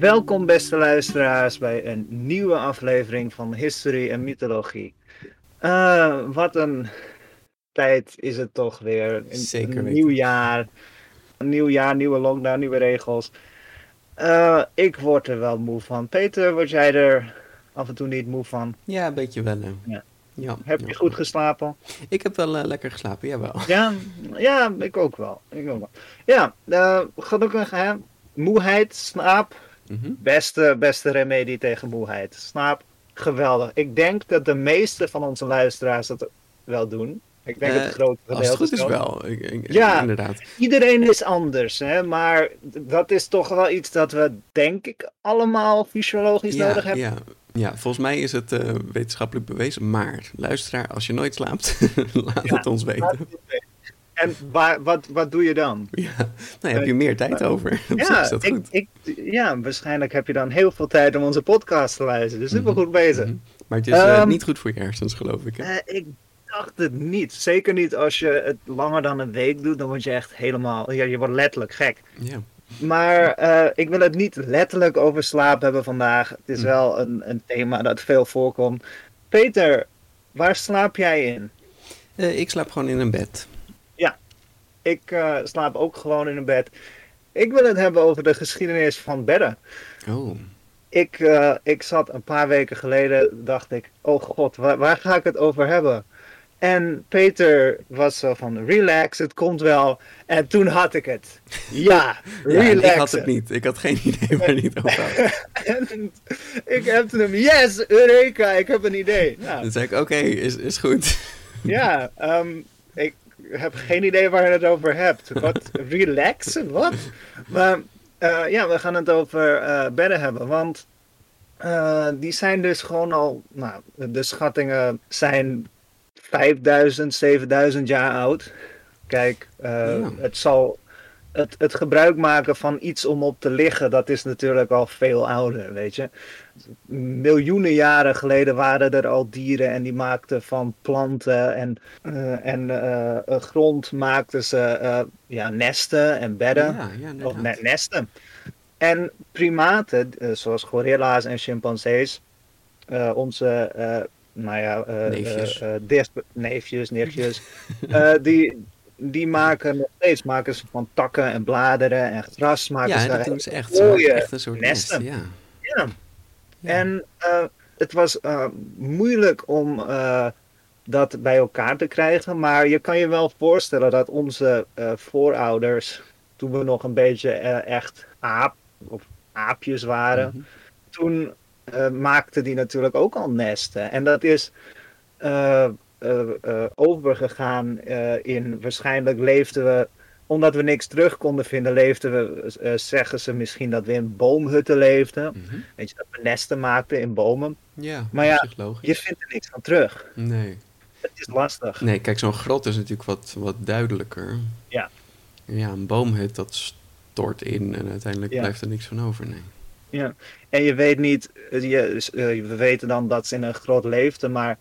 Welkom beste luisteraars bij een nieuwe aflevering van History en Mythologie. Uh, wat een tijd is het toch weer. Een, Zeker een weten. nieuw jaar. Een nieuw jaar, nieuwe lockdown, nieuwe regels. Uh, ik word er wel moe van. Peter, word jij er af en toe niet moe van? Ja, een beetje wel. hè. Ja. Ja, Heb ja. je goed geslapen? Ik heb wel eh, lekker geslapen, jawel. Ja, ja, ik ook wel. Ik ook wel. Ja, uh, gelukkig hè. Moeheid, slaap, Mhm. Beste, beste remedie tegen moeheid. Slaap, geweldig. Ik denk dat de meeste van onze luisteraars dat wel doen. Ik denk Eh, het grote Als het gedeelte. goed is wel. Ik, ik- Ja. Inderdaad. Iedereen is anders, hè? maar dat is toch wel iets dat we, denk ik, allemaal fysiologisch Ja, nodig hebben. ja, ja, volgens mij is het eh, wetenschappelijk bewezen. Maar, luisteraar, als je nooit slaapt, laat Ja, het ons weten. En waar, wat, wat doe je dan? Ja, nou heb je meer tijd over. Op zich Ja, is dat ik, goed. ik, ja, waarschijnlijk heb je dan heel veel tijd om onze podcast te luisteren. Dus super goed bezig. Mhm. Maar het is eh, Ehm, niet goed voor je hersens, geloof ik. Hè? Eh, ik dacht het niet. Zeker niet als je het langer dan een week doet. Dan word je echt helemaal. Ja, je wordt letterlijk gek. Ja. Maar eh, ik wil het niet letterlijk over slaap hebben vandaag. Het is Hm. wel een, een thema dat veel voorkomt. Peter, waar slaap jij in? Eh, ik slaap gewoon in een bed. Ik eh, slaap ook gewoon in een bed. Ik wil het hebben over de geschiedenis van bedden. Oh, Ik, eh, ik zat een paar weken geleden, dacht ik, oh god, waar, waar ga ik het over hebben? En Peter was zo van, relax, het komt wel. En toen had ik het. Ja, relax. ik had het niet. Ik had geen idee waar niet over had. En ik heb hem, yes, Eureka, ik heb een idee. Ja, Dan zei ik, oké, is, is goed. ja ehm, ik heb geen idee waar je het over hebt. Wat, relaxen, wat? Maar eh, ja, we gaan het over eh, bedden hebben, want eh, die zijn dus gewoon al, nou, de schattingen zijn 5000, 7000 jaar oud. Kijk, Ja. het zal. Het, het gebruik maken van iets om op te liggen, dat is natuurlijk al veel ouder, weet je. Miljoenen jaren geleden waren er al dieren en die maakten van planten en, eh, en eh, eh, grond maakten ze ja, nesten en bedden. Ja, ja, Of ne- nesten. En primaten, zoals gorilla's en chimpansees, onze, nou ja, Neefjes. neefjes, eh, die, die maken nog steeds maken ze van takken en bladeren en gras maken Ja, ze dat doen ze echt. Ze echt een soort nesten. nest. Ja. Ja. Ja. En eh, het was eh, moeilijk om eh, dat bij elkaar te krijgen, maar je kan je wel voorstellen dat onze voorouders, toen we nog een beetje echt aap of aapjes waren, Mhm. toen maakten die natuurlijk ook al nesten. En dat is overgegaan eh, in, waarschijnlijk leefden we, omdat we niks terug konden vinden, leefden we, eh, zeggen ze misschien dat we in boomhutten leefden. Mhm. Weet je, dat we nesten maakten in bomen. Ja, Maar ja. Je vindt er niks van terug. Nee. Het is lastig. Nee, kijk, zo'n grot is natuurlijk wat, wat duidelijker. Ja. Ja, een boomhut, dat stort in en uiteindelijk Ja. blijft er niks van over, nee. Ja. En je weet niet, eh, je, eh, we weten dan dat ze in een grot leefden, maar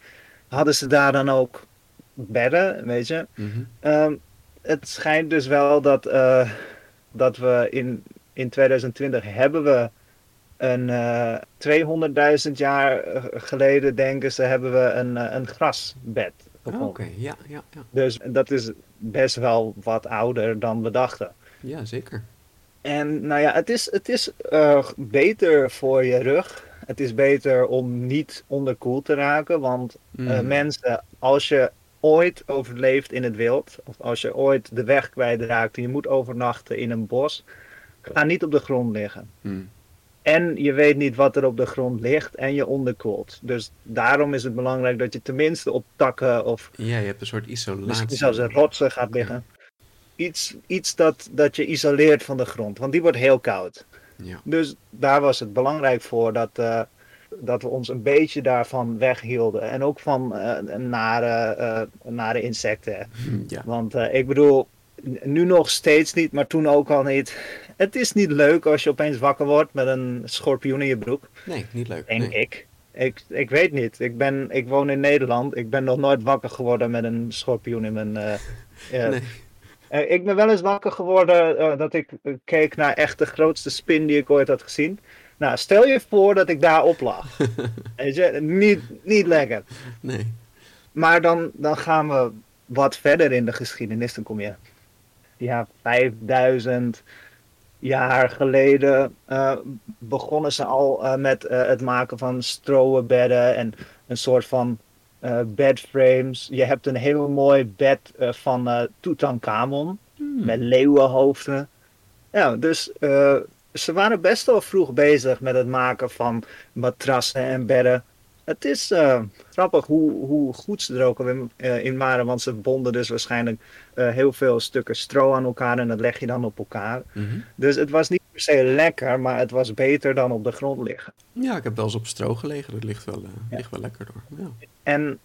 hadden ze daar dan ook bedden, weet je? Mhm. Ehm, het schijnt dus wel dat, eh, dat we in, in 2020 hebben we een uh, 200.000 jaar geleden, denken ze, hebben we een, een grasbed. Ah, oké, ja, ja, ja. Dus dat is best wel wat ouder dan we dachten. Ja, zeker. En nou ja, het is, het is beter voor je rug. Het is beter om niet onderkoeld te raken. Want mm. mensen, als je ooit overleeft in het wild, of als je ooit de weg kwijtraakt en je moet overnachten in een bos, ga niet op de grond liggen. Hmm. En je weet niet wat er op de grond ligt en je onderkoelt. Dus daarom is het belangrijk dat je tenminste op takken of... Ja, je hebt een soort isolatie. Misschien zelfs een rotsen gaat liggen. Iets, iets dat, dat je isoleert van de grond, want die wordt heel koud. Ja. Dus daar was het belangrijk voor dat, uh, dat we ons een beetje daarvan weghielden. En ook van uh, nare, uh, nare insecten. Ja. Want ik bedoel, nu nog steeds niet, maar toen ook al niet. Het is niet leuk als je opeens wakker wordt met een schorpioen in je broek. Nee, niet leuk. Denk nee. ik. Ik, ik weet niet. Ik, ben, ik woon in Nederland. Ik ben nog nooit wakker geworden met een schorpioen in mijn. nee. Uh, ik ben wel eens wakker geworden uh, dat ik keek naar echt de grootste spin die ik ooit had gezien. Nou, stel je voor dat ik daar op lag. Weet je, niet, niet lekker. Nee. Maar dan, dan gaan we wat verder in de geschiedenis. Dan kom je ja, 5000 jaar geleden uh, begonnen ze al met het maken van bedden en een soort van bedframes. Je hebt een heel mooi bed uh, van uh, Tutankhamon hmm. met leeuwenhoofden. Ja, dus ze waren best wel vroeg bezig met het maken van matrassen en bedden. Het is grappig hoe, hoe goed ze er ook in, in waren, want ze bonden dus waarschijnlijk heel veel stukken stro aan elkaar en dat leg je dan op elkaar. Mm -hmm. Dus het was niet per se lekker, maar het was beter dan op de grond liggen. Ja, ik heb wel eens op stro gelegen. Dat ligt wel, ja. ligt wel lekker door. Ja. En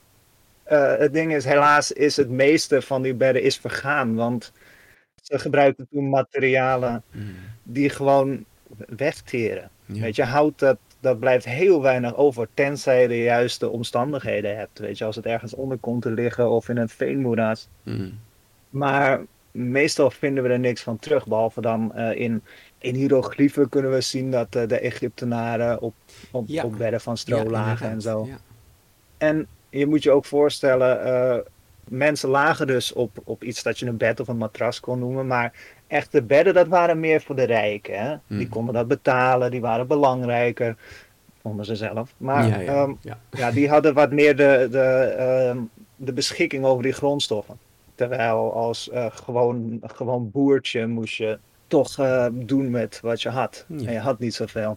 het ding is, helaas is het meeste van die bedden is vergaan. Want ze gebruikten toen materialen mm. die gewoon wegteren. Ja. Weet je, hout dat, dat blijft heel weinig over, tenzij je de juiste omstandigheden hebt. Weet je, als het ergens onder komt te liggen of in een veenmoeras. Mm. Maar meestal vinden we er niks van terug, behalve dan uh, in, in hieroglyphen kunnen we zien dat uh, de Egyptenaren op, op, ja. op bedden van stro ja, lagen en zo. Ja. En je moet je ook voorstellen, uh, mensen lagen dus op, op iets dat je een bed of een matras kon noemen, maar echte bedden, dat waren meer voor de rijken. Hè? Mm. Die konden dat betalen, die waren belangrijker, vonden ze zelf. Maar ja, ja, um, ja. ja, die hadden wat meer de, de, um, de beschikking over die grondstoffen. Terwijl als uh, gewoon, gewoon boertje moest je toch uh, doen met wat je had. Ja. En je had niet zoveel.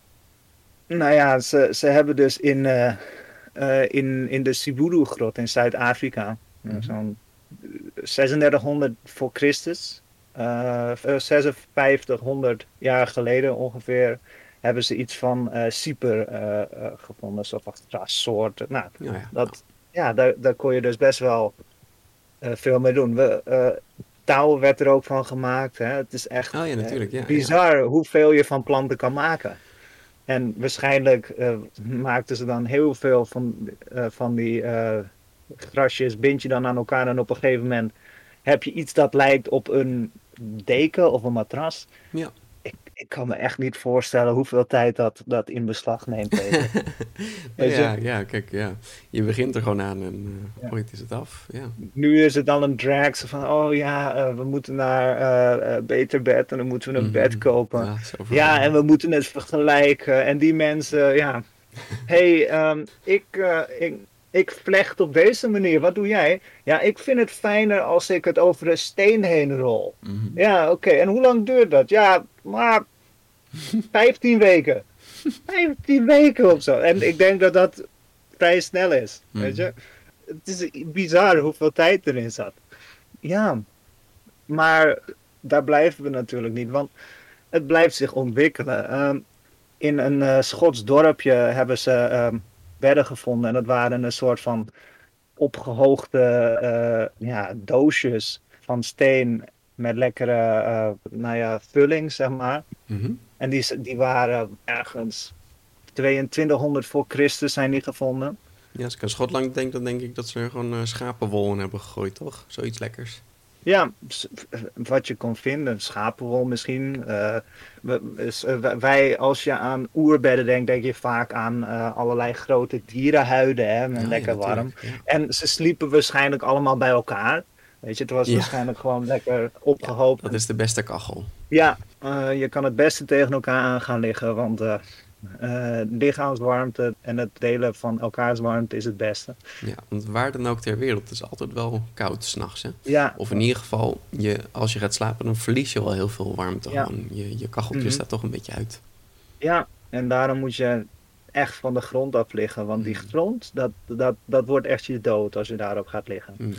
Nou ja, ze, ze hebben dus in, uh, in, in de Siburu-grot in Zuid-Afrika, mm -hmm. zo'n 3600 voor Christus, 5600 jaar geleden ongeveer, hebben ze iets van Cyper gevonden, zo van soorten. Nou, ja, ja. Dat, ja daar, daar kon je dus best wel veel mee doen. We, touw werd er ook van gemaakt. Hè? Het is echt oh, ja, natuurlijk, ja, bizar ja. hoeveel je van planten kan maken. En waarschijnlijk maakten ze dan heel veel van, van die grasjes, bind je dan aan elkaar en op een gegeven moment heb je iets dat lijkt op een deken of een matras. Ja. Ik, ik kan me echt niet voorstellen hoeveel tijd dat, dat in beslag neemt. ja, ja, kijk, ja. Je begint er gewoon aan en uh, ja. ooit is het af. Ja. Nu is het dan een drag van, oh ja, uh, we moeten naar uh, beter bed en dan moeten we een mm -hmm. bed kopen. Ja, ja, en we moeten het vergelijken. En die mensen, ja, hey, um, ik, ik, ik vlecht op deze manier. Wat doe jij? Ja, ik vind het fijner als ik het over een steen heen rol. Mm -hmm. Ja, oké. Okay. En hoe lang duurt dat? Ja, maar 15 weken. 15 weken of zo. En ik denk dat dat vrij snel is. Mm. Weet je? Het is bizar hoeveel tijd erin zat. Ja, maar daar blijven we natuurlijk niet, want het blijft zich ontwikkelen. Um, in een uh, Schots dorpje hebben ze um, bedden gevonden en dat waren een soort van opgehoogde uh, ja, doosjes van steen met lekkere uh, nou ja, vulling, zeg maar. Mm -hmm. En die, die waren ergens 2200 voor Christus zijn die gevonden. Ja, als ik aan Schotland denk, dan denk ik dat ze er gewoon uh, schapenwol in hebben gegooid, toch? Zoiets lekkers. Ja, wat je kon vinden, schapenwol misschien. Eh, eh, wij- als je aan oerbedden denkt, denk je vaak aan eh, allerlei grote dierenhuiden, hè, en Ja, lekker ja, warm. ja. En ze sliepen waarschijnlijk allemaal bij elkaar. Weet je, het was waarschijnlijk gewoon lekker opgehoopt. Dat is de beste kachel. Ja, je kan het beste tegen elkaar aan gaan liggen, want eh lichaamswarmte en het delen van elkaars warmte is het beste. Ja, want waar dan ook ter wereld, het is altijd wel koud s'nachts. Ja, Of in ieder geval, je, als je gaat slapen, dan verlies je wel heel veel warmte. Ja. Je, je kacheltje Mhm. staat toch een beetje uit. ja, en daarom moet je echt van de grond af liggen, want die Mhm. grond, dat, dat, dat wordt echt je dood als je daarop gaat liggen. Mm, Ja.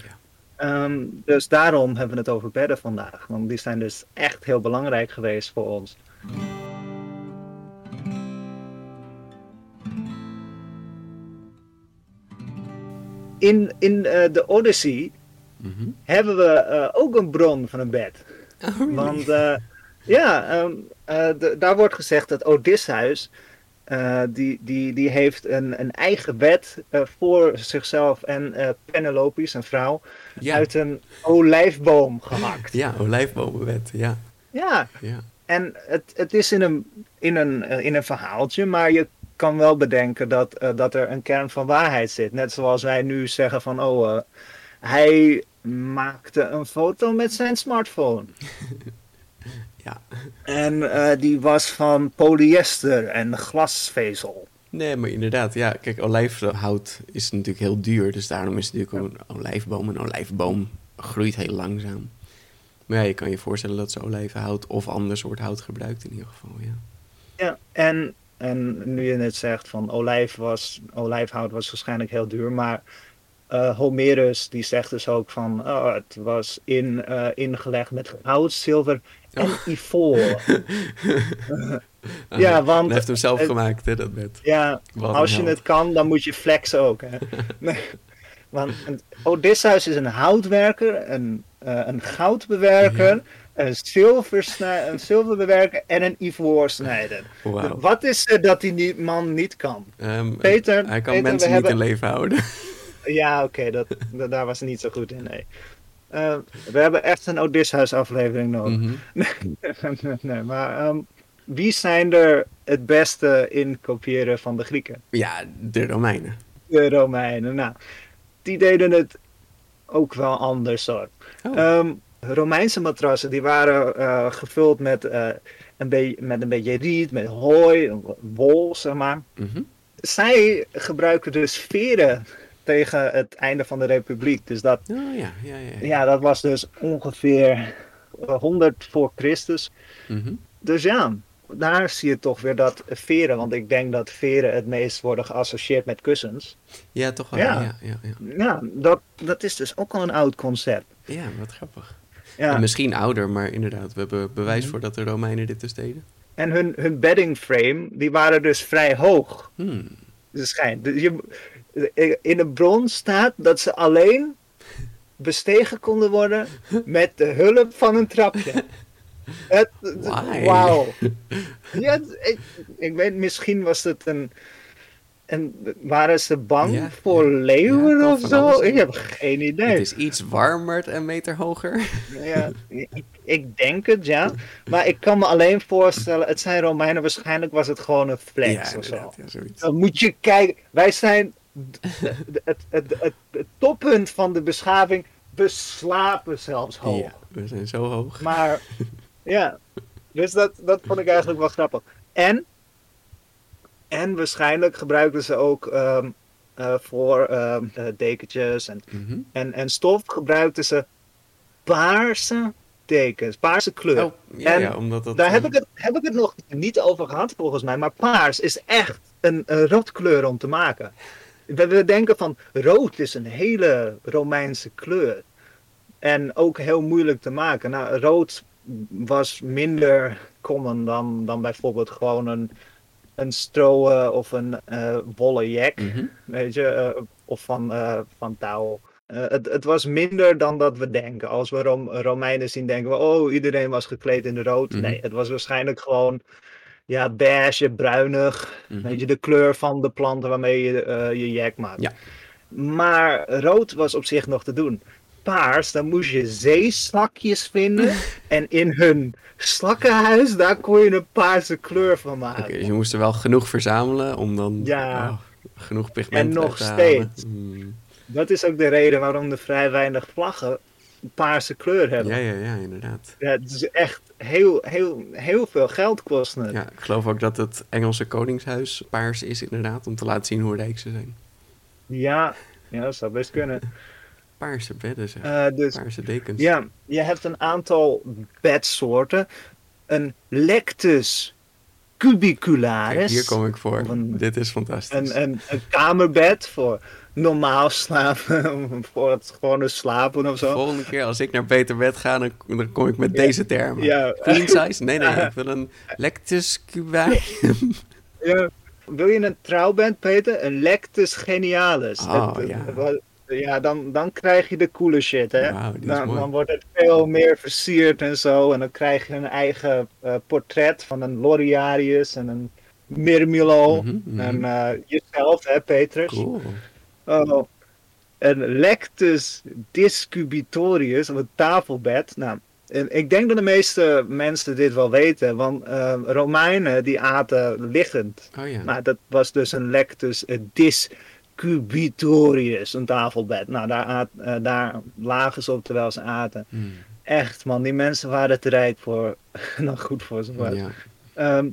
Ehm, dus daarom hebben we het over bedden vandaag, want die zijn dus echt heel belangrijk geweest voor ons. In, in eh, de Odyssey Mhm. hebben we eh, ook een bron van een bed. Oh, really? Want eh, ja, ehm, eh, de- daar wordt gezegd dat Odysseus, eh, die, die, die heeft een, een eigen bed eh, voor zichzelf en eh, Penelope, zijn vrouw, ja. uit een olijfboom gehakt. ja, olijfbomenbed. Ja, Ja, ja. en het, het is in een, in, een, in een verhaaltje, maar je kan wel bedenken dat, eh, dat er een kern van waarheid zit. Net zoals wij nu zeggen van, oh, eh, hij maakte een foto met zijn smartphone. ja. En eh, die was van polyester en glasvezel. Nee, maar inderdaad, ja. Kijk, olijfhout is natuurlijk heel duur. Dus daarom is het natuurlijk een olijfboom. Een olijfboom groeit heel langzaam. Maar ja, je kan je voorstellen dat ze olijvenhout of ander soort hout gebruikt in ieder geval, ja. Ja, en, en nu je net zegt van olijf was, olijfhout was waarschijnlijk heel duur, maar eh, Homerus die zegt dus ook van oh, het was in, eh, ingelegd met goud, zilver en Oh. ivoor. Ja, want- Hij heeft hem zelf het- gemaakt, hè, dat bed. Ja, als je held. het kan, dan moet je flexen ook. Hè? Want Odysseus is een houtwerker, een, eh, een goudbewerker, een, zilversnij, een zilverbewerker en een ivoorsnijder. Wauw. Wat is er dat die man niet kan? Ehm, Peter, hij kan Peter, mensen niet hebben- in leven houden. Ja, oké, dat, dat- daar was hij niet zo goed in. Nee. Eh, we hebben echt een Odysseus-aflevering nodig. Mhm. nee, maar ehm, wie zijn er het beste in kopiëren van de Grieken? Ja, de Romeinen. De Romeinen. Nou, die deden het ook wel anders hoor. Oh. Ehm, Romeinse matrassen die waren eh, gevuld met, eh, een beetje, met een beetje riet, met hooi, wol, zeg maar. Mhm. Zij gebruiken dus veren tegen het einde van de republiek. Dus dat, Oh ja, ja, ja. ja. dat was dus ongeveer eh, 100 voor Christus. Mhm. Dus ja, daar zie je toch weer dat veren. Want ik denk dat veren het meest worden geassocieerd met kussens. Ja, toch wel. Ja. Ja, ja, ja. Ja, dat, dat is dus ook al een oud concept. Ja, wat grappig. En misschien ouder, maar inderdaad, we hebben bewijs Mhm. voor dat de Romeinen dit dus deden. En hun, hun bedding frame, die waren dus vrij hoog. Hmm. Dus schijnt. Dus je, in de bron staat dat ze alleen bestegen konden worden met de hulp van een trapje. Wauw. Ja, het- ik, ik weet, misschien was het een. En waren ze bang Ja, voor leeuwen Ja, of zo? Ik heb geen idee. Het is iets warmer en een meter hoger. Ja, ik, ik denk het, ja. Maar ik kan me alleen voorstellen, het zijn Romeinen, waarschijnlijk was het gewoon een flex ja, of zo. Dan moet je kijken, wij zijn het, het, het, het toppunt van de beschaving, beslapen zelfs hoog. Ja, we zijn zo hoog. Maar ja, dus dat, dat vond ik eigenlijk wel grappig. En, en waarschijnlijk gebruikten ze ook ehm, eh, voor ehm, eh, dekentjes en Mhm. en, en stof gebruikten ze paarse tekens, paarse kleur. Oh, ja, En ja, omdat dat... Daar heb ik, het, heb ik het nog niet over gehad volgens mij, maar paars is echt een, een rotkleur om te maken. We, we denken van rood is een hele Romeinse kleur. En ook heel moeilijk te maken. Nou, rood was minder common dan, dan bijvoorbeeld gewoon een, een stro eh, of een eh wollen jack. mhm. Weet je, eh, of van, van touw. Het, het was minder dan dat we denken. Als we Rom- Romeinen zien, denken we, oh, iedereen was gekleed in de rood. Mhm. Nee, het was waarschijnlijk gewoon, ja, beige, bruinig. Mhm. Weet je, de kleur van de planten waarmee je je jack maakt. Ja. Maar rood was op zich nog te doen. Paars, dan moest je zeeslakjes vinden. en in hun slakkenhuis, daar kon je een paarse kleur van maken. Dus je moest er wel genoeg verzamelen om dan Ja. oh, genoeg pigment En nog te steeds. Mm. Dat is ook de reden waarom er vrij weinig vlaggen een paarse kleur hebben. Ja, ja, ja, inderdaad. Ja, het is echt heel, heel, heel veel geld kost het. Ja, ik geloof ook dat het Engelse koningshuis paars is, inderdaad, om te laten zien hoe rijk ze zijn. Ja, ja, dat zou best kunnen. Paarse bedden, zeg. Eh, dus Paarse dekens. ja, je hebt een aantal bedsoorten. Een Lectus cubicularis. Kijk, hier kom ik voor. Een- Dit is fantastisch. een, een, een kamerbed voor normaal slapen, voor het gewone slapen of De zo. volgende keer als ik naar Beter Bed ga, dan, dan kom ik met deze termen. Ja. Queen size? Nee, nee, ik wil een Lectus cubae. Ja. Wil je een trouwband, Peter? Een Lectus genialis. Oh, Het- ja. Ja, dan, dan krijg je de coole shit, hè? Dan, dan wordt het veel meer versierd en zo. En dan krijg je een eigen eh, portret van een Loriarius en een Mirmilo. Mhm, mhm. En eh, jezelf, hè, Petrus? Cool. Oh, een Lectus discubitorius, of een tafelbed. Nou, en ik denk dat de meeste mensen dit wel weten, want eh, Romeinen die aten liggend. Oh ja. Nou, dat was dus een Lectus discubitorius, een tafelbed. Nou, daar, aat, eh, daar lagen ze op terwijl ze aten. Mm, Echt man, die mensen waren te rijk voor, nog goed voor ze ja. Ehm,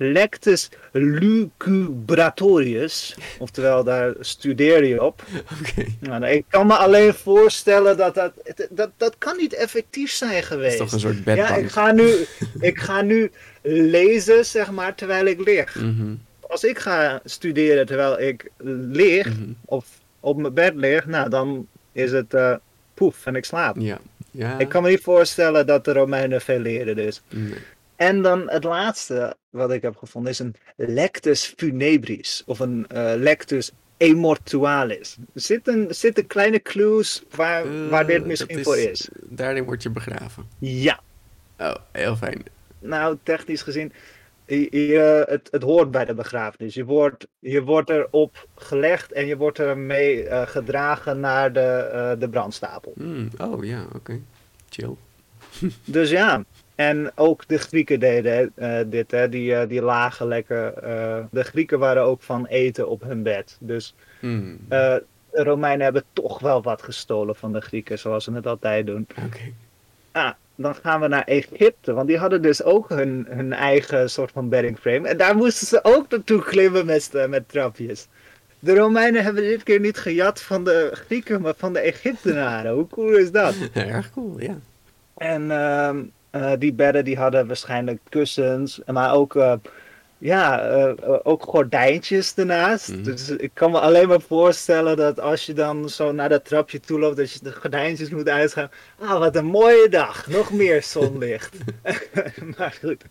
Lectus lucubratorius, oftewel daar studeer je op. Oké. Nou, ik kan me alleen voorstellen dat dat, dat, dat kan niet effectief zijn Dat is geweest. toch een soort ja, bedbank. ik ga, nu, ik ga nu lezen, zeg maar, terwijl ik lig. Mhm, Als ik ga studeren terwijl ik lig, mhm. of op mijn bed lig, nou, dan is het eh, poef en ik slaap. Ja. ja. Ik kan me niet voorstellen dat de Romeinen veel leren dus. Nee. En dan het laatste wat ik heb gevonden is een Lectus funebris of een eh, Lectus immortualis. Er zitten, zitten kleine clues waar, waar Eh, dit dat misschien voor is. Daarin word je begraven. Ja, Oh, heel fijn. nou technisch gezien, je, je- het, het hoort bij de begrafenis. Je wordt, je wordt erop gelegd en je wordt ermee eh, gedragen naar de, eh, de brandstapel. Mm, Oh ja, oké. Chill. Dus ja, en ook de Grieken deden eh, dit, hè. Die, eh, die lagen lekker. eh, de Grieken waren ook van eten op hun bed. Dus Mm, eh, de Romeinen hebben toch wel wat gestolen van de Grieken, zoals ze het altijd doen. Oké. Ah, dan gaan we naar Egypte, want die hadden dus ook hun, hun eigen soort van bedding frame. En daar moesten ze ook naartoe klimmen met, eh, met trapjes. De Romeinen hebben dit keer niet gejat van de Grieken, maar van de Egyptenaren. Hoe cool is dat? Erg cool, ja. En ehm, eh, die bedden die hadden waarschijnlijk kussens, maar ook, eh, ja, eh, eh, ook gordijntjes ernaast. Mhm. Dus ik kan me alleen maar voorstellen dat als je dan zo naar dat trapje toe loopt, dat je de gordijntjes moet uitgaan. Ah, wat een mooie dag. Nog meer zonlicht. maar goed,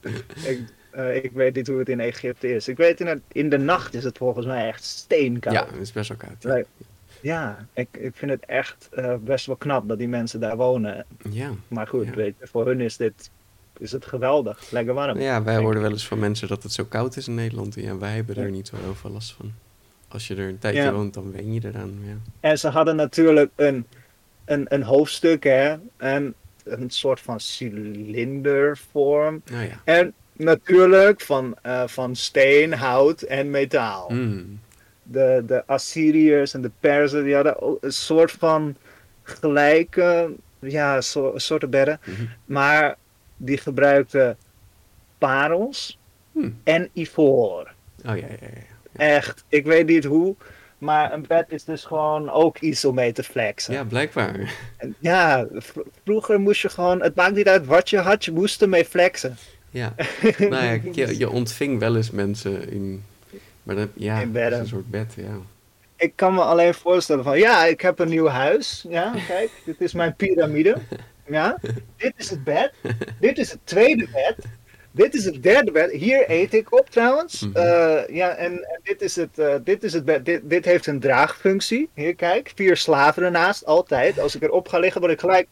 ik, eh, ik weet niet hoe het in Egypte is. Ik weet in, het- in de nacht is het volgens mij echt steenkoud. Ja, het is best wel koud. Ja. Ik, ik vind het echt best wel knap dat die mensen daar wonen. ja. Maar goed, Ja. weet je, voor hun is dit is het geweldig. Lekker warm. Ja, wij horen wel eens van mensen dat het zo koud is in Nederland. En ja, wij hebben er niet zo heel veel last van. Als je er een tijdje Ja. woont, dan wen je eraan. Ja. En ze hadden natuurlijk een, een, een hoofdstuk, hè. En een soort van cilindervorm. Nou ja. En natuurlijk van, eh, van steen, hout en metaal. Mm. De, de Assyriërs en de Perzen, die hadden ook een soort van gelijke, ja, so, soorten bedden. Mhm. Maar die gebruikten parels Hmm. en ivoor. Oh ja, ja, ja. Echt, ik weet niet hoe. Maar een bed is dus gewoon ook iets om mee te flexen. Ja, blijkbaar. En ja, vroeger moest je gewoon, het maakt niet uit wat je had, je moest ermee flexen. Ja. nou ja, je, je ontving wel eens mensen in... Maar ja, In bedden. een soort bed, ja. Ik kan me alleen voorstellen van, ja, ik heb een nieuw huis. Ja, kijk, dit is mijn piramide. Ja, dit is het bed. Dit is het tweede bed. Dit is het derde bed. Hier eet ik op trouwens. Mhm. Eh, ja, en, en dit is het, eh, dit is het bed. Dit, dit heeft een draagfunctie. Hier, kijk. Vier slaven ernaast, altijd. Als ik erop ga liggen, word ik gelijk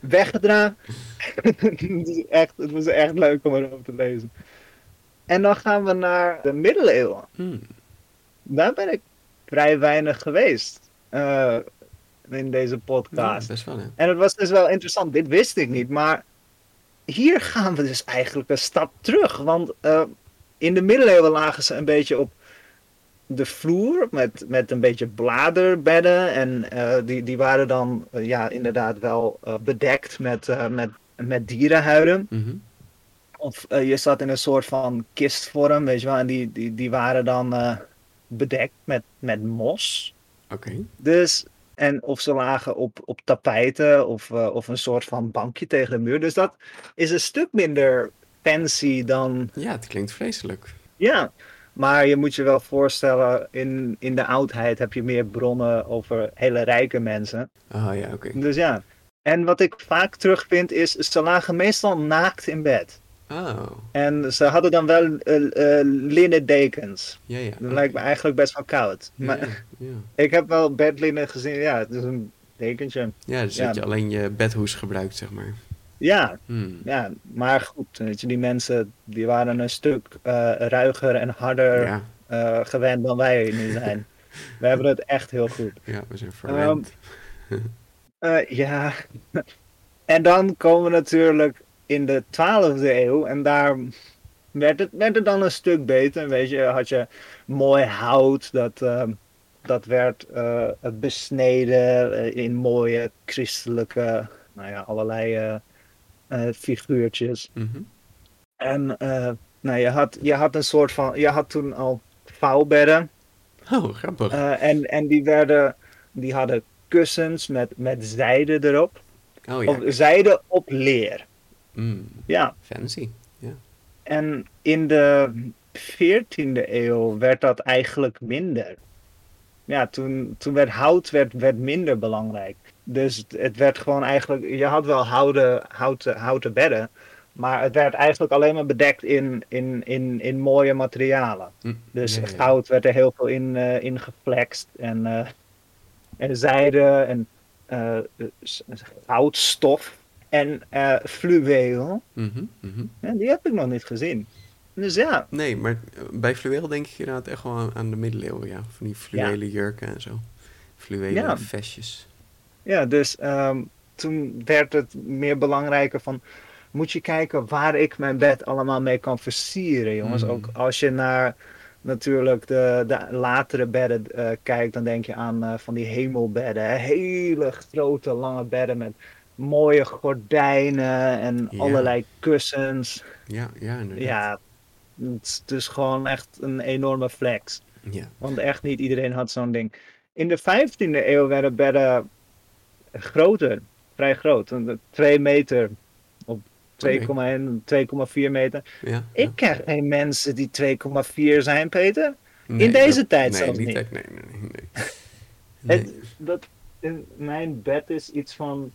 weggedragen. het, is echt, het was echt leuk om erover te lezen. En dan gaan we naar de middeleeuwen Hmm. daar ben ik vrij weinig geweest. Eh, in deze Ja, podcast. best wel, hè? En het was dus wel interessant, dit wist ik niet, maar hier gaan we dus eigenlijk een stap terug. Want eh, in de middeleeuwen lagen ze een beetje op de vloer met, met een beetje bladerbedden. En eh, die, die waren dan eh, ja, inderdaad wel bedekt met, met, met dierenhuiden. Mhm. Of je zat in een soort van kistvorm, weet je wel. En die, die, die waren dan bedekt met, met mos. Oké. Dus, en of ze lagen op, op tapijten of, eh, of een soort van bankje tegen de muur. Dus dat is een stuk minder fancy dan. Ja, het klinkt vreselijk. Ja, maar je moet je wel voorstellen, in, in de oudheid heb je meer bronnen over hele rijke mensen. Ah ja, oké. Dus ja. En wat ik vaak terugvind is, ze lagen meestal naakt in bed. Oh, En ze hadden dan wel eh, linnen dekens. ja, ja. Dat lijkt me eigenlijk best wel koud. Maar Ja, ja. ik heb wel bedlinnen gezien. Ja, het is een dekentje. ja dus dat je alleen je bedhoes gebruikt, zeg maar. Ja, Hmm. ja, maar goed, weet je, die mensen die waren een stuk eh, ruiger en harder gewend dan wij nu zijn. we hebben het echt heel goed. ja, we zijn verwend. Eh, ja, en dan komen we natuurlijk in de 12e eeuw en daar werd het, werd het dan een stuk beter. Weet je, had je mooi hout, dat, ehm, dat werd eh, besneden eh, in mooie christelijke, nou ja, allerlei eh, figuurtjes. Mhm. En nou, je, had, je had een soort van, je had toen al vouwbedden. Oh, grappig. en, en die werden, die hadden kussens met, met zijde erop. oh ja. Of zijde op leer. Mm, Ja, fancy. Ja. en in de 14e eeuw werd dat eigenlijk minder. Ja, toen, toen werd hout werd, werd minder belangrijk. Dus het, werd gewoon eigenlijk, je had wel houten, houten, houten bedden, maar het werd eigenlijk alleen maar bedekt in, in, in, in mooie materialen. Mm, Dus ja. goud werd er heel veel in, in geflext en, eh, en zijde en s- goudstof en eh fluweel. Mhm, mhm. Ja, die heb ik nog niet gezien. Dus ja, Nee, maar eh, bij fluweel denk ik inderdaad echt wel aan, aan de middeleeuwen, ja. Van die fluwelen jurken en zo. Fluwelen Ja. vestjes. ja dus ehm, toen werd het meer belangrijker van... Moet je kijken waar ik mijn bed allemaal mee kan versieren, jongens. Mm. Ook als je naar natuurlijk de, de latere bedden eh, kijkt, dan denk je aan van die hemelbedden. hè. Hele grote, lange bedden met mooie gordijnen en Ja. allerlei kussens. Ja, ja, inderdaad. Ja, het is dus gewoon echt een enorme flex. Ja. Want echt niet iedereen had zo'n ding. In de 15e eeuw werden bedden groter, vrij groot. 2 meter of 2,1, 2,4 meter. ja, Ik ken geen mensen die 2,4 zijn, Peter. Nee, deze dat- tijd nee, zelfs niet. nee, nee, nee. nee. Het, dat, in mijn bed is iets van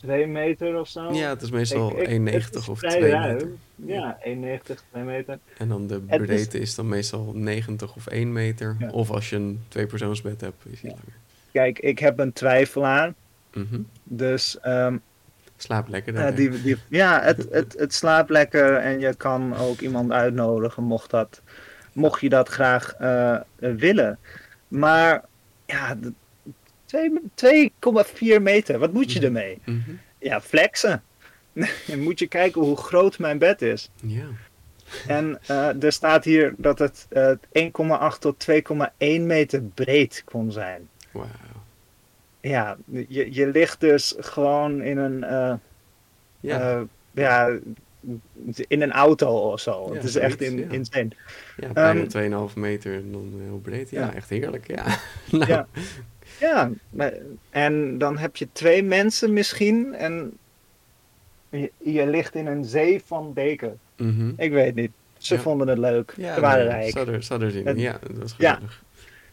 2 meter of zo. Ja, het is meestal Ik- ik- 1,90 het is of vrij 2 ruim. meter. Ja, 1,90, 2 meter. En dan de is- breedte is... dan meestal 90 of 1 meter. Ja. Of als je een tweepersoonsbed hebt, is die Ja. langer. Kijk, ik heb een twijfelaar. Mhm. Dus ehm, Slaap lekker die, die, ja het, het, het slaapt lekker en je kan ook iemand uitnodigen mocht, dat, mocht je dat graag eh, willen. Maar ja, 2,4 meter, wat moet je ermee? Mhm. Ja, flexen. Dan moet je kijken hoe groot mijn bed is. Ja. En eh, er staat hier dat het eh, 1,8 tot 2,1 meter breed kon zijn. Wauw. Ja, je, je ligt dus gewoon in een... eh, Ja. Eh, ja, in een auto of zo. Ja, het is echt in, ja. insane. ja, bijna ehm, 2,5 meter en dan heel breed. Ja, ja. echt heerlijk. Ja. nou, Ja. Ja, en dan heb je twee mensen misschien en je, je ligt in een zee van deken. mhm. Ik weet niet. Ze Ja. vonden het leuk. Ja, Ze waren rijk. Zou er, zou er zin in. En- Ja, dat was Ja. geweldig.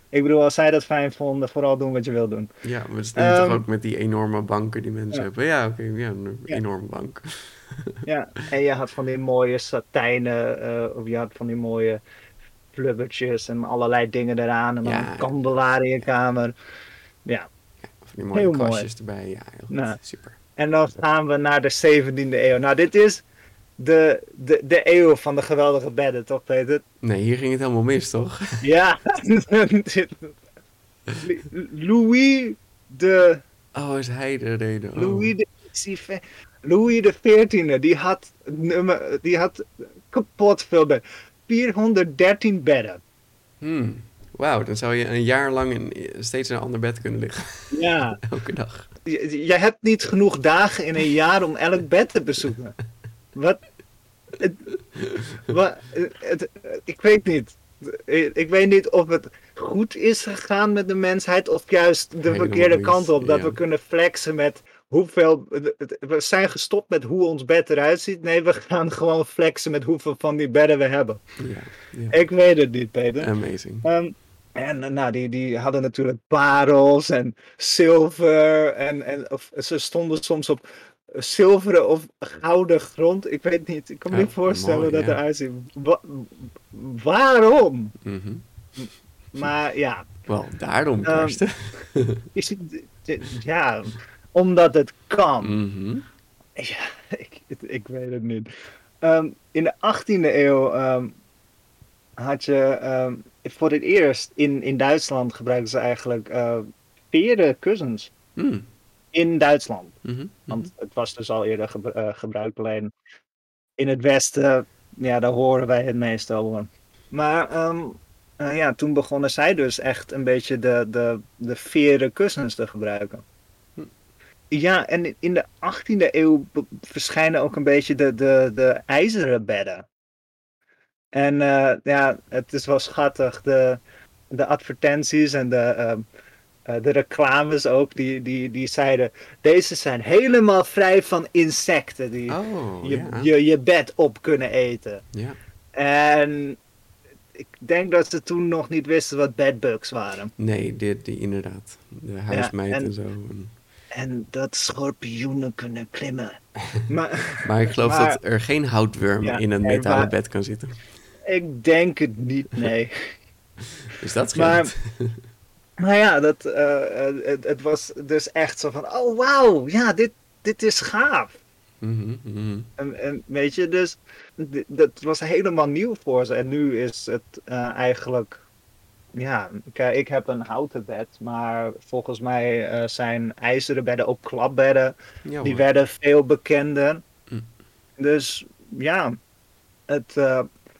Ik bedoel, als zij dat fijn vonden, vooral doen wat je wil doen. Ja, maar het is nu Ehm, toch ook met die enorme banken die mensen ja. hebben. Ja, oké, ja, een enorme bank. Ja, en je had van die mooie satijnen, eh, of je had van die mooie flubbertjes en allerlei dingen eraan. En dan een kandelaar in je kamer. Ja, Van die mooie Heel mooi. kastjes erbij. Ja, heel goed. Nou. Super. En dan gaan we naar de 17e eeuw. Nou, dit is de, de, de eeuw van de geweldige bedden, toch Peter? Nee, hier ging het helemaal mis, toch? Ja. Louis de... Oh, is hij de reden? Oh. Louis de... Louis de 14e, die had, nummer, die had kapot veel bedden. 413 bedden. Hmm. Wauw, dan zou je een jaar lang in, steeds in een ander bed kunnen liggen. Ja. Elke dag. Je, je hebt niet genoeg dagen in een jaar om elk bed te bezoeken. Wat? Het, wat het, ik weet niet. Ik weet niet of het goed is gegaan met de mensheid of juist de verkeerde kant op. Dat ja. we kunnen flexen met hoeveel. We zijn gestopt met hoe ons bed eruit ziet. Nee, we gaan gewoon flexen met hoeveel van die bedden we hebben. Ja, ja. Ik weet het niet, Peter. Amazing. Ehm, en eh, nou, die, die hadden natuurlijk parels en zilver. En, en of, ze stonden soms op zilveren of gouden grond. Ik weet niet. Ik kan me Ja, niet voorstellen mooi, dat ja. eruit ziet. Wa- waarom? Mhm. Maar ja, Wel, daarom, Ehm, Karsten. is het, ja, omdat het kan. Mhm. Ja, ik, ik weet het niet. Ehm, in de 18e eeuw ehm, had je voor het eerst in, in Duitsland gebruikten ze eigenlijk veren kussens. Hmm. In Duitsland. Mhm. Want het was dus al eerder eh, gebruikt, alleen in het Westen, ja, daar horen wij het meest over. Maar ehm, eh, ja, toen begonnen zij dus echt een beetje de, de, de veren kussens te gebruiken. Hm. Ja, en in de 18e eeuw verschijnen ook een beetje de, de, de ijzeren bedden. En eh, ja, het is wel schattig, de, de advertenties en de, ehm, eh, de reclames ook, die, die, die zeiden, deze zijn helemaal vrij van insecten die Oh, je, je, je bed op kunnen eten. En ik denk dat ze toen nog niet wisten wat bedbugs waren. Nee, die, die inderdaad. De huismeid en- en zo. En- En dat schorpioenen kunnen klimmen. maar Maar ik geloof Maar- dat er geen houtworm Ja, in een metalen maar- bed kan zitten. Ik denk het niet, nee. Dus dat Maar- scheelt. Maar ja, dat, eh, eh, het, het was dus echt zo van, oh wauw, ja, dit, dit is gaaf. Mhm, mhm. En, en weet je, dus dat was helemaal nieuw voor ze. En nu is het eh, eigenlijk, ja, kijk, ik heb een houten bed, maar volgens mij zijn ijzeren bedden ook klapbedden. Ja, Die werden veel bekender. Hm. Dus ja, het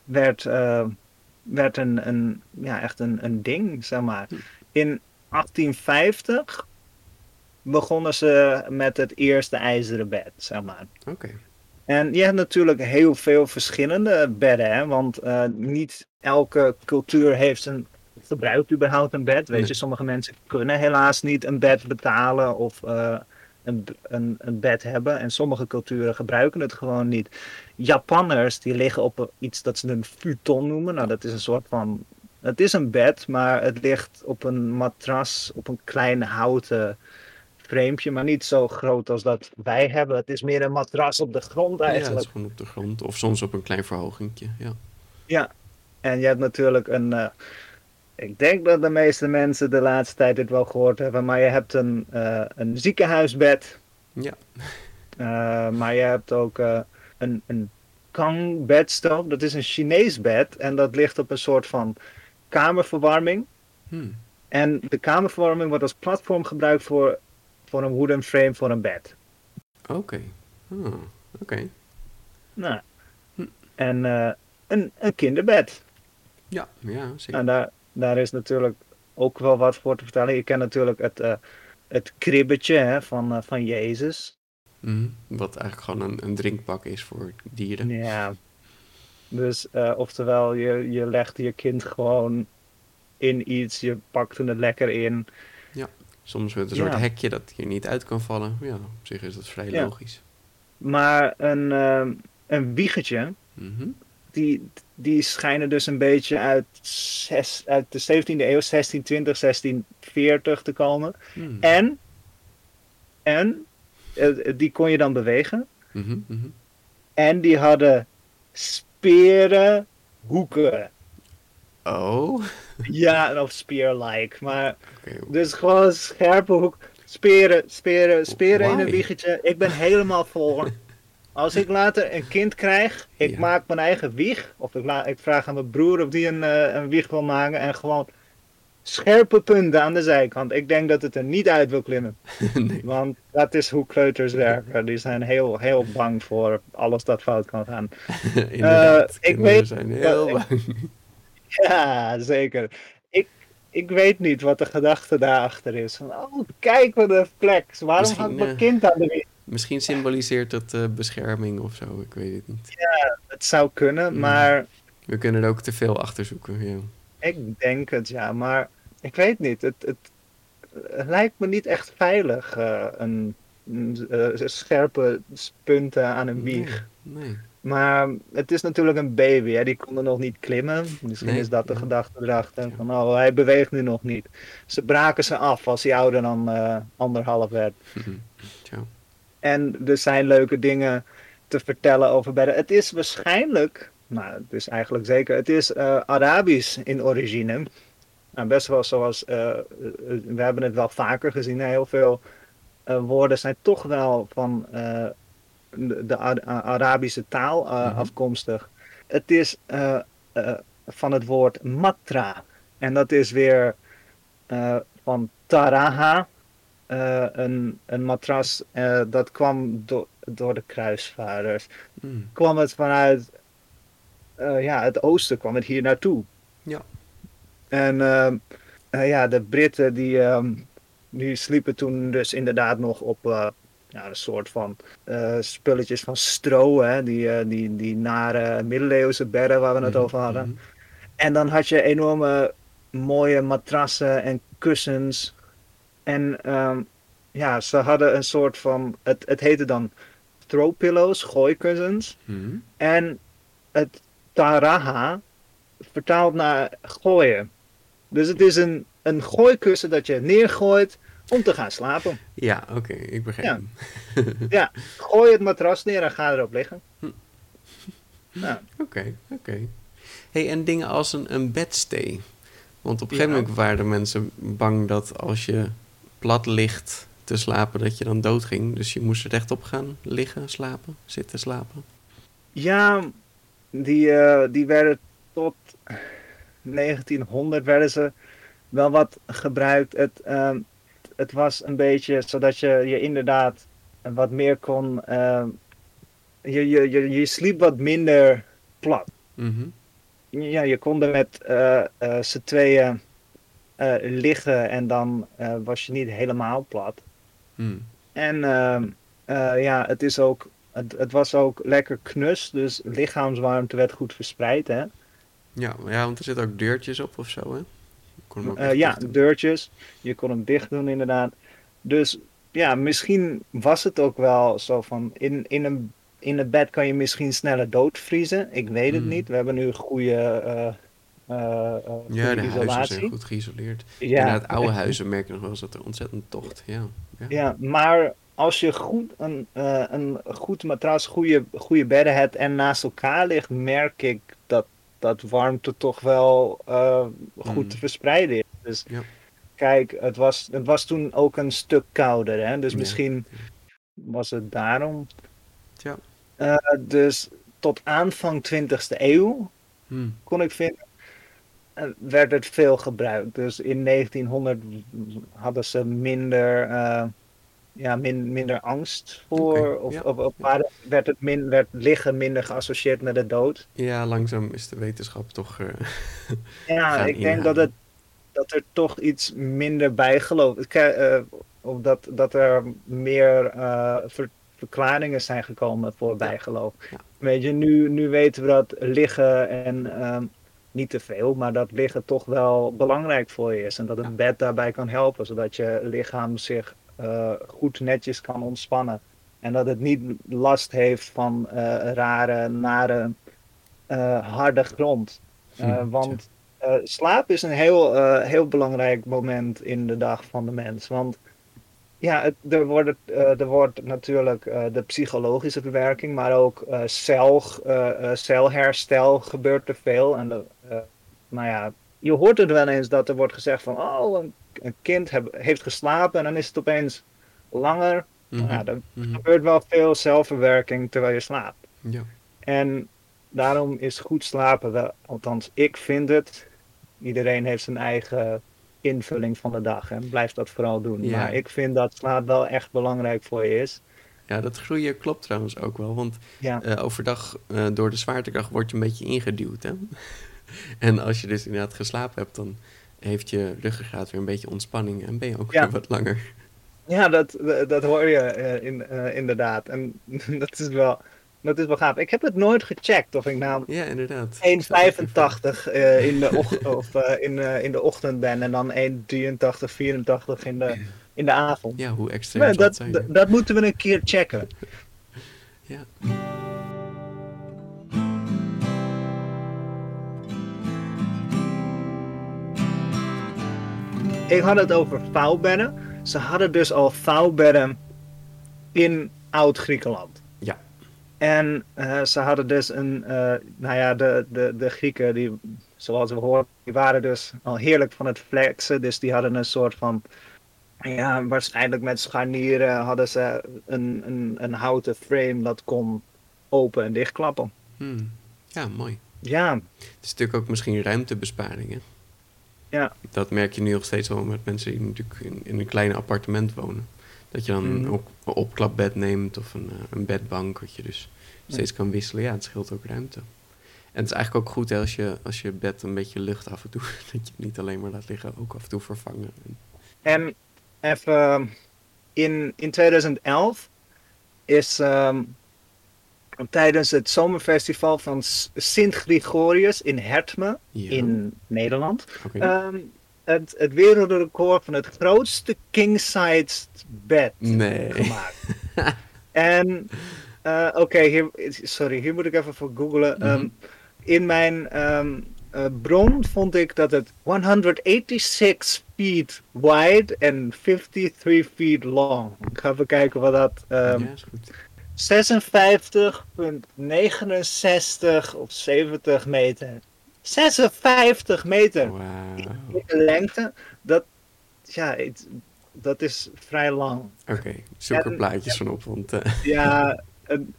werd, eh, werd een, een, ja, echt een, een ding, zeg maar. Hm. In 1850 begonnen ze met het eerste ijzeren bed, zeg maar. Oké. En je hebt natuurlijk heel veel verschillende bedden, hè? want eh, niet elke cultuur heeft een, gebruikt überhaupt een bed. Weet Nee. je, sommige mensen kunnen helaas niet een bed betalen of eh, een, een, een bed hebben. En sommige culturen gebruiken het gewoon niet. Japanners die liggen op iets dat ze een futon noemen. Nou, dat is een soort van. Het is een bed, maar het ligt op een matras, op een klein houten framepje, maar niet zo groot als dat wij hebben. Het is meer een matras op de grond Ja, het eigenlijk. is gewoon op de grond. Of soms op een klein verhogingje. Ja. En je hebt natuurlijk een. eh, ik denk dat de meeste mensen de laatste tijd dit wel gehoord hebben, maar je hebt een, eh, een ziekenhuisbed. Ja. Eh, maar je hebt ook eh, een, een. Dat is een Chinees bed en dat ligt op een soort van kamerverwarming. Hmm. En de kamerverwarming wordt als platform gebruikt voor, voor een wooden frame voor een bed. Oké. Ah, Oké. Nou. Hm. En een, een kinderbed. Ja, ja, zeker. En daar, daar is natuurlijk ook wel wat voor te vertellen. Je kent natuurlijk het, eh, het kribbetje hè, van, eh, van Jezus. Mhm. Wat eigenlijk gewoon een, een drinkpak is voor dieren. Ja. Dus eh, oftewel, je, je legt je kind gewoon in iets, je pakt het lekker in. Soms met een soort Ja. hekje dat je niet uit kan vallen. Ja, op zich is dat vrij Ja. logisch. Maar een, een wiegetje, Mhm. Die, die schijnen dus een beetje uit, zes, uit de 17e eeuw, 1620, 1640 te komen. Hmm. En, en eh, die kon je dan bewegen. Mhm, mhm. En die hadden speren hoeken. Oh, Ja, of spear-like. Maar dus gewoon scherpe hoek. Speren, speren, speren in een wiegetje. Ik ben helemaal voor. Als ik later een kind krijg, ik Ja. maak mijn eigen wieg. Of ik, vraag aan mijn broer of die een, eh, een wieg wil maken. En gewoon scherpe punten aan de zijkant. Ik denk dat het er niet uit wil klimmen. nee. Want dat is hoe kleuters werken. Die zijn heel, heel bang voor alles dat fout kan gaan. Inderdaad, ik weet- zijn heel ik- bang. Ja, zeker. Ik, ik weet niet wat de gedachte daarachter is. Van, oh, kijk wat een flex. Waarom Misschien, hangt mijn eh, kind aan de wind? Misschien symboliseert het eh, bescherming of zo, ik weet het niet. Het zou kunnen, Mm. maar We kunnen er ook te veel achter zoeken. Ja. ik denk het, ja. Maar ik weet niet. Het, het, het lijkt me niet echt veilig, eh, een, eh, scherpe punten aan een wieg. Nee, nee. Maar het is natuurlijk een baby, hè? die kon er nog niet klimmen. Misschien Nee, is dat de ja. gedachte erachter. Ja. Van, oh, hij beweegt nu nog niet. Ze braken ze af als hij ouder dan anderhalf werd. Tja. En er zijn leuke dingen te vertellen over bedden. Het is waarschijnlijk, nou, het is eigenlijk zeker, het is eh, Arabisch in origine. Nou, best wel zoals, eh, eh, we hebben het wel vaker gezien, heel veel woorden zijn toch wel van de, de Ar- Arabische taal Mhm. afkomstig. Het is van het woord matra. En dat is weer van taraha, eh, een, een matras, eh, dat kwam do- door de kruisvaarders. Mm. Kwam het vanuit eh, ja, het oosten, kwam het hier naartoe. Ja. En ehm, eh, ja, de Britten die, ehm, die sliepen toen dus inderdaad nog op ja, een soort van spulletjes van stro, hè? Die, die, die nare middeleeuwse bedden waar we het Mhm, over hadden. mhm. En dan had je enorme mooie matrassen en kussens. En ehm, ja, ze hadden een soort van, het, het heette dan throw pillows, gooikussens. Mhm. En het taraha vertaald naar gooien. Dus het is een, een gooikussen dat je neergooit om te gaan slapen. Ja, oké, ik begrijp. Ja. Ja, gooi het matras neer en ga erop liggen. Hm. Oké, oké. hey, en dingen als een, een bedstee. Want op een Ja. gegeven moment waren de mensen bang dat als je plat ligt te slapen, dat je dan doodging. Dus je moest er rechtop gaan liggen, slapen, zitten, slapen. Ja, die, eh, die werden tot 1900 werden ze wel wat gebruikt. Het, ehm, het was een beetje zodat je je inderdaad wat meer kon. ehm, je, je, je, je sliep wat minder plat. Mhm. Ja, je kon er met eh z'n tweeën eh, liggen en dan eh, was je niet helemaal plat. Mm. En ehm, eh, ja, het, is ook, het, het was ook lekker knus, dus lichaamswarmte werd goed verspreid. Hè? Ja, ja, want er zitten ook deurtjes op of zo, hè? Ja, deurtjes. Je kon hem dicht doen, inderdaad. Dus ja, misschien was het ook wel zo van. In, in, een, in het bed kan je misschien sneller doodvriezen. Ik weet het Hmm. niet. We hebben nu goede, eh, eh, Ja, de huizen zijn goed geïsoleerd. Ja, Inderdaad, oude huizen merk je nog wel eens dat er ontzettend tocht. Ja, ja. Ja, maar als je goed een, eh, een goed matras, goede, goede bedden hebt en naast elkaar ligt, merk ik dat, dat warmte toch wel goed Mm. te verspreiden is. Dus Ja. kijk, het was, het was toen ook een stuk kouder, hè? dus Ja. misschien was het daarom. Eh, dus tot aanvang 20e eeuw Hm. kon ik vinden, werd het veel gebruikt. Dus in 1900 hadden ze minder, eh, ja, min, minder angst voor, of, ja, of, of ja. waren- werd, het min, werd liggen minder geassocieerd met de dood. Ja, langzaam is de wetenschap toch... eh, Ja, ik denk dat, het, dat er toch iets minder bijgeloof eh, of dat, dat er meer eh, ver- verklaringen zijn gekomen voor bijgeloof. Ja. Weet je, nu, nu weten we dat liggen en ehm, niet te veel, maar dat liggen toch wel belangrijk voor je is. En dat een bed daarbij kan helpen, zodat je lichaam zich eh, goed netjes kan ontspannen. En dat het niet last heeft van eh, rare, nare, eh, harde grond. Hm, want slaap is een heel, eh, heel belangrijk moment in de dag van de mens. Want ja, het, er, wordt, eh, er wordt natuurlijk eh, de psychologische verwerking, maar ook eh, cel, celherstel gebeurt er veel. En de, nou ja, je hoort het wel eens dat er wordt gezegd van, oh, een, een kind heb- heeft geslapen en dan is het opeens langer. mhm, Ja, er mhm. gebeurt wel veel zelfverwerking terwijl je slaapt. Ja. En daarom is goed slapen wel, althans ik vind het. Iedereen heeft zijn eigen invulling van de dag. En blijf dat vooral doen. Ja. Maar ik vind dat slaap wel echt belangrijk voor je is. Ja, dat groeien klopt trouwens ook wel. Want Ja, eh, overdag eh, door de zwaartekracht word je een beetje ingeduwd. Hè? en als je dus inderdaad geslapen hebt, dan heeft je ruggengraat weer een beetje ontspanning. En ben je ook Ja. weer wat langer. ja dat, dat hoor je eh, in, inderdaad. En dat is, wel, dat is wel gaaf. Ik heb het nooit gecheckt of ik nou Ja, inderdaad. 1,85 eh, in, de och- of, eh, in, eh, in de ochtend ben en dan 1,83, 84 in de, in de avond. Ja, hoe extreem het dat, zijn? dat moeten we een keer checken. Ja. Ik had het over vouwbedden. Ze hadden dus al vouwbedden in Oud-Griekenland. En eh, ze hadden dus een, eh, nou ja, de, de, de Grieken, die, zoals we hoorden, die waren dus al heerlijk van het flexen. Dus die hadden een soort van, ja, waarschijnlijk met scharnieren hadden ze een, een, een houten frame dat kon open en dichtklappen. Hmm. Ja, mooi. Ja, Het is natuurlijk ook misschien ruimtebesparing, hè? ja, Dat merk je nu nog steeds wel met mensen die natuurlijk in, in een klein appartement wonen. Dat je dan Mhm. ook een opklapbed neemt of een, eh, een bedbank, wat je dus steeds kan wisselen. Ja, het scheelt ook ruimte. En het is eigenlijk ook goed hè, als je, als je bed een beetje lucht af en toe, dat je het niet alleen maar laat liggen, ook af en toe vervangen. En even in, in 2011 is ehm, tijdens het zomerfestival van Sint Gregorius in Hertme Ja. in Nederland ehm, het, het wereldrecord van het grootste king-sized bed nee. gemaakt. en eh, oké, sorry, hier moet ik even voor googlen. Ehm, Mhm. in mijn ehm, eh, bron vond ik dat het 186 feet wide en 53 feet long. Ik ga even kijken wat dat. ehm ja, is goed. 56,69 of 70 meter. 56 meter Wauw. in de lengte. Dat, ja, het- dat is vrij lang. Oké, zoek er En- plaatjes van op, want eh, Ja, en,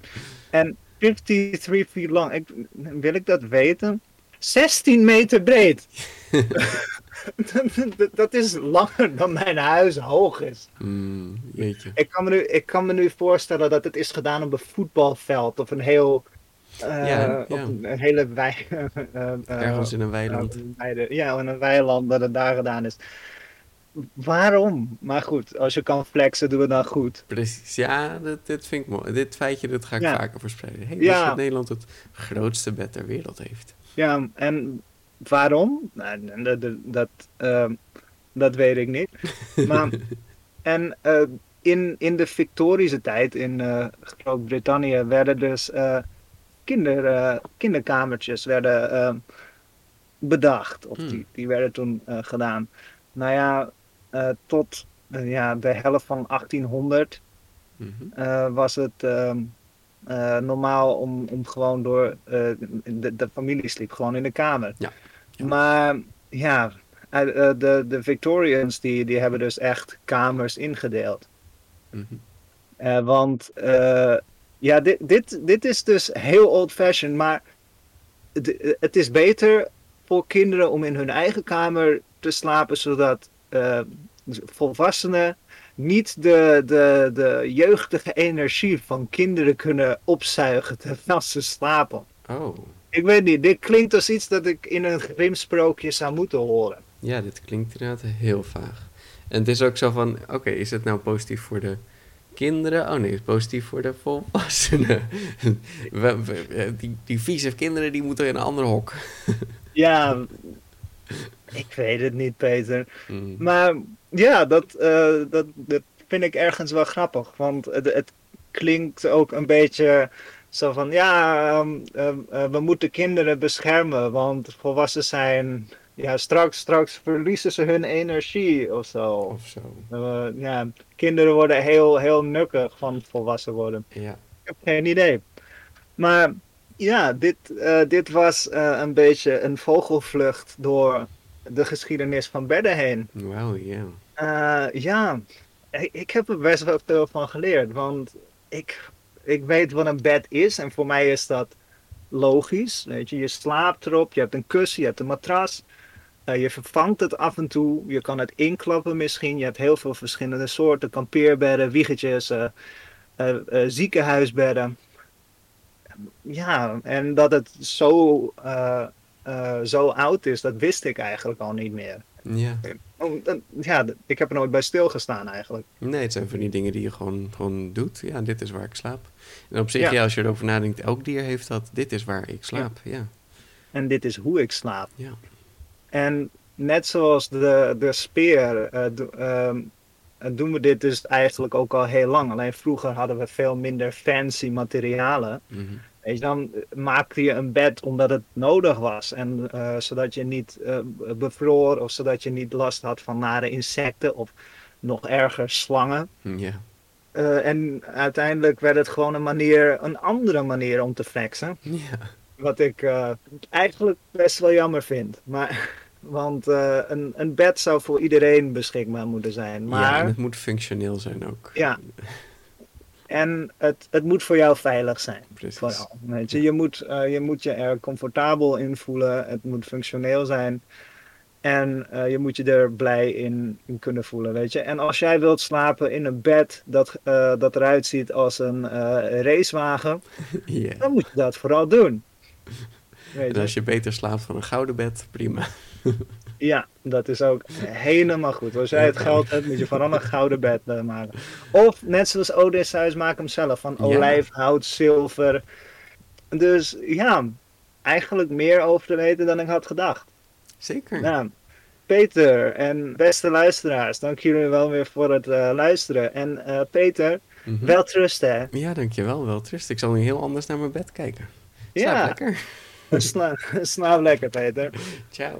en 53 feet lang. Ik, wil ik dat weten? 16 meter breed. dat, dat is langer dan mijn huis hoog is. mm. Ik kan, me nu, ik kan me nu voorstellen dat het is gedaan op een voetbalveld of een heel. Eh, Ja, op een, hele wei. eh, eh, Ergens in een weiland. bij de- ja, in een weiland dat het daar gedaan is. Waarom? Maar goed, als je kan flexen, doe het dan goed. Precies, ja, dit, dit vind ik mooi. Dit feitje dat ga ik Ja. vaker verspreiden. Hey, Ja. dat Nederland het grootste bed ter wereld heeft? Ja, en waarom? Nou, dat, dat, ehm, dat weet ik niet. Maar, en in, in de Victorische tijd in Groot-Brittannië werden dus kinder, eh, kinderkamertjes werden, eh, bedacht. Of Hmm. die, die werden toen eh, gedaan. Nou ja, tot ja, de helft van 1800 Mhm. was het ehm, eh, normaal om, om gewoon door. de, de familie sliep gewoon in de kamer. Ja, ja. Maar ja, de, de Victorians die, die hebben dus echt kamers ingedeeld. Mhm. Eh, want eh, ja, dit, dit, dit is dus heel old-fashioned, maar het- het is beter voor kinderen om in hun eigen kamer te slapen, zodat eh, volwassenen niet de, de, de jeugdige energie van kinderen kunnen opzuigen terwijl ze slapen. Oh, Ik weet niet, dit klinkt als iets dat ik in een Grimm-sprookje zou moeten horen. ja, dit klinkt inderdaad heel vaag. En het is ook zo van, oké, is het nou positief voor de kinderen? Oh nee, is positief voor de volwassenen. We- we- eh, die, die vieze kinderen, die moeten in een ander hok. Ja, ik weet het niet, Peter. Mm. Maar ja, dat, eh, dat, dat vind ik ergens wel grappig. Want het, het klinkt ook een beetje zo van: ja, ehm, ehm, eh, we moeten kinderen beschermen. Want volwassen zijn. Ja, straks, straks verliezen ze hun energie of zo. Of zo. Eh, ja, kinderen worden heel, heel nukkig van volwassen worden. Ja. Ik heb geen idee. Maar ja, dit, eh, dit was eh, een beetje een vogelvlucht door de geschiedenis van bedden heen. Wauw, ja. Eh, ja, ik, ik heb er best wel veel van geleerd. Want ik, ik weet wat een bed is. En voor mij is dat logisch. Weet je, je slaapt erop, je hebt een kussen, je hebt een matras. Eh, je vervangt het af en toe. Je kan het inklappen misschien. Je hebt heel veel verschillende soorten. Kampeerbedden, wiegetjes, eh, eh, ziekenhuisbedden. Ja, en dat het zo, zo oud is, dat wist ik eigenlijk al niet meer. Ja. Ja, ik heb er nooit bij stilgestaan eigenlijk. Nee, het zijn van die dingen die je gewoon, gewoon doet. Ja, dit is waar ik slaap. En op zich, Ja. ja. als je erover nadenkt, elk dier heeft dat. Dit is waar ik slaap. Ja. En dit is hoe ik slaap. Ja. En net zoals de, de speer eh, do- ehm, eh, doen we dit dus eigenlijk ook al heel lang. Alleen vroeger hadden we veel minder fancy materialen. Mhm. Weet je, dan maakte je een bed omdat het nodig was. En eh, zodat je niet eh, bevroor of zodat je niet last had van nare insecten of nog erger slangen. Eh, en uiteindelijk werd het gewoon een manier, een andere manier om te flexen. Wat ik eh, eigenlijk best wel jammer vind. Maar, want eh, een, een bed zou voor iedereen beschikbaar moeten zijn. ja, Maar en het moet functioneel zijn ook. ja. En het, het moet voor jou veilig zijn. Precies. Vooral. Weet je, je, moet, eh, je moet je er comfortabel in voelen. Het moet functioneel zijn. En eh, je moet je er blij in, in kunnen voelen, weet je. En als jij wilt slapen in een bed dat, dat eruit ziet als een racewagen, dan moet je dat vooral doen. Weet En als je beter slaapt van een gouden bed, prima. Ja, dat is ook helemaal goed. Als jij het geld hebt, moet je vooral een gouden bed eh, maken. Of net zoals Odys huis, maak hem zelf. Van Ja. olijfhout, zilver. Dus ja, eigenlijk meer over te weten dan ik had gedacht. Zeker. Nou, Peter en beste luisteraars, dank jullie wel weer voor het eh, luisteren. En eh, Peter, Mhm. wel trust hè. Ja, dankjewel. Wel trust. Ik zal nu heel anders naar mijn bed kijken. Slaap Ja. lekker. Sla, slaap lekker Peter. Ciao.